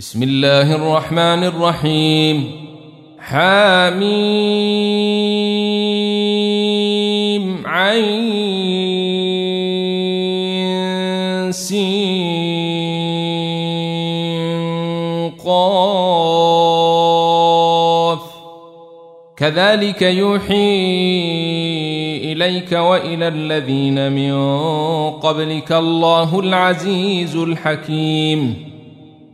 بسم الله الرحمن الرحيم. حاميم. عين. كذلك يوحي إليك وإلى الذين من قبلك الله العزيز الحكيم.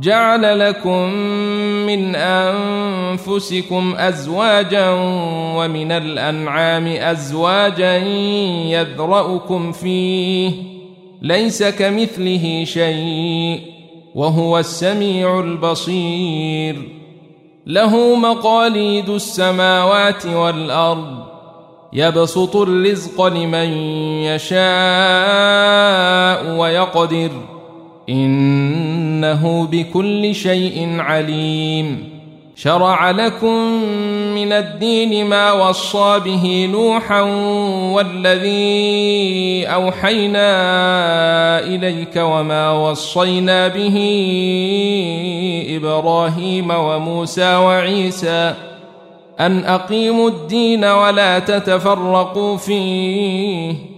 جعل لكم من أنفسكم أزواجا ومن الأنعام أزواجا يذرأكم فيه ليس كمثله شيء وهو السميع البصير. له مقاليد السماوات والأرض يبسط الرزق لمن يشاء ويقدر. إنه بكل شيء عليم. شرع لكم من الدين ما وصى به نوحا والذي أوحينا إليك وما وصينا به إبراهيم وموسى وعيسى أن أقيموا الدين ولا تتفرقوا فيه.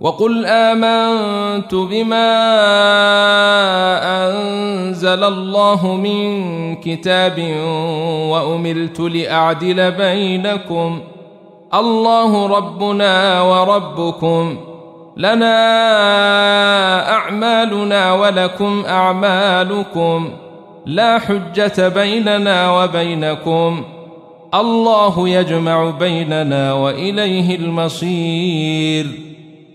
وقل آمنت بما أنزل الله من كتاب وامرت لأعدل بينكم. الله ربنا وربكم. لنا أعمالنا ولكم أعمالكم. لا حجة بيننا وبينكم. الله يجمع بيننا وإليه المصير.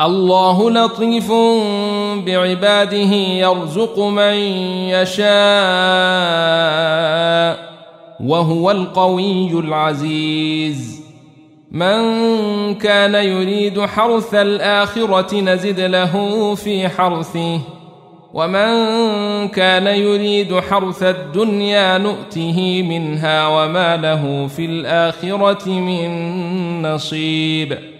الله لطيف بعباده يرزق من يشاء وهو القوي العزيز. من كان يريد حرث الآخرة نزد له في حرثه ومن كان يريد حرث الدنيا نؤته منها وما له في الآخرة من نصيب.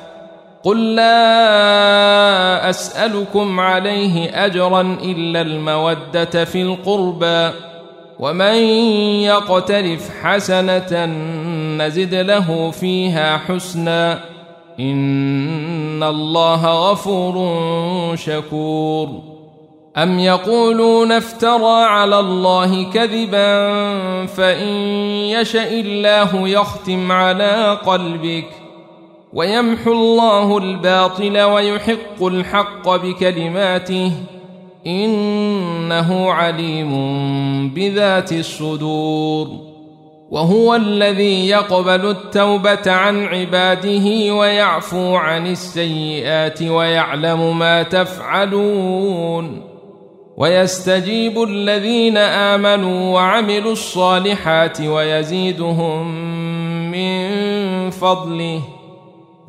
قل لا أسألكم عليه أجرا إلا المودة في القربى ومن يقترف حسنة نزد له فيها حسنا إن الله غفور شكور أم يقولون افترى على الله كذبا فإن يشأ الله يختم على قلبك ويمحو الله الباطل ويحق الحق بكلماته إنه عليم بذات الصدور وهو الذي يقبل التوبة عن عباده ويعفو عن السيئات ويعلم ما تفعلون ويستجيب الذين آمنوا وعملوا الصالحات ويزيدهم من فضله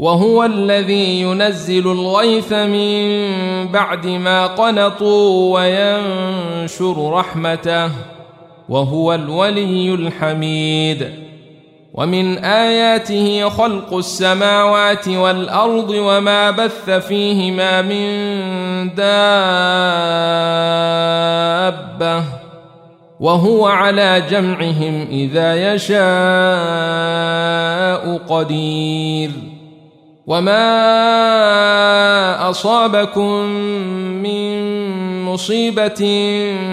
وهو الذي ينزل الغيث من بعد ما قنطوا وينشر رحمته وهو الولي الحميد. ومن آياته خلق السماوات والأرض وما بث فيهما من دابة وهو على جمعهم إذا يشاء قدير. وما اصابكم من مصيبه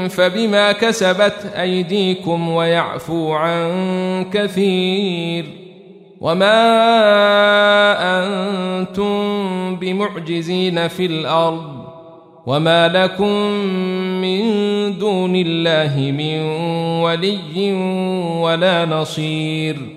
فبما كسبت ايديكم ويعفو عن كثير وما أنتم بمعجزين في الأرض وما لكم من دون الله من ولي ولا نصير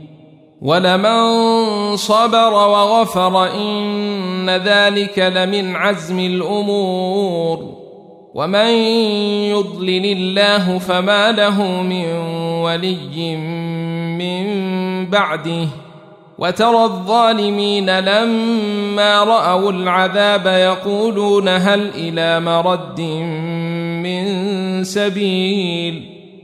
ولمن صبر وغفر إن ذلك لمن عزم الأمور. ومن يضلل الله فما له من ولي من بعده. وترى الظالمين لما رأوا العذاب يقولون هل إلى مرد من سبيل؟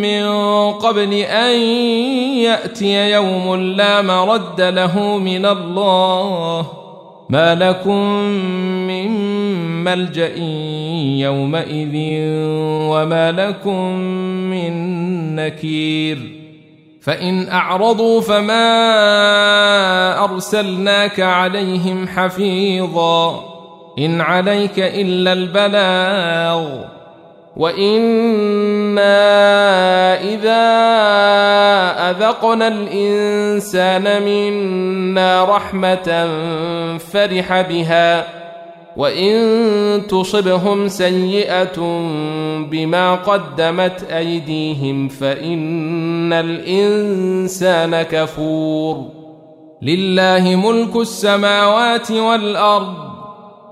من قبل أن يأتي يوم لا مرد له من الله. ما لكم من ملجأ يومئذ وما لكم من نكير. فإن أعرضوا فما أرسلناك عليهم حفيظا. إن عليك إلا البلاغ. وأنا اذا اذقنا الانسان منا رحمه فرح بها وان تصبهم سيئه بما قدمت ايديهم فان الانسان كفور لله ملك السماوات والارض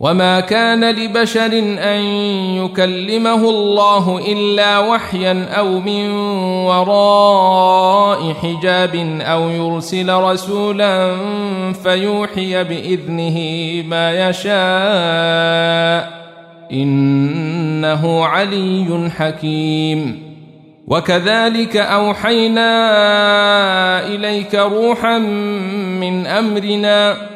وما كان لبشر ان يكلمه الله الا وحيا أو من وراء حجاب أو يرسل رسولا فيوحي باذنه ما يشاء انه علي حكيم وكذلك اوحينا اليك روحا من امرنا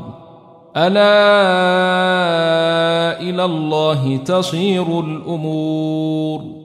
ألا إلى الله تصير الأمور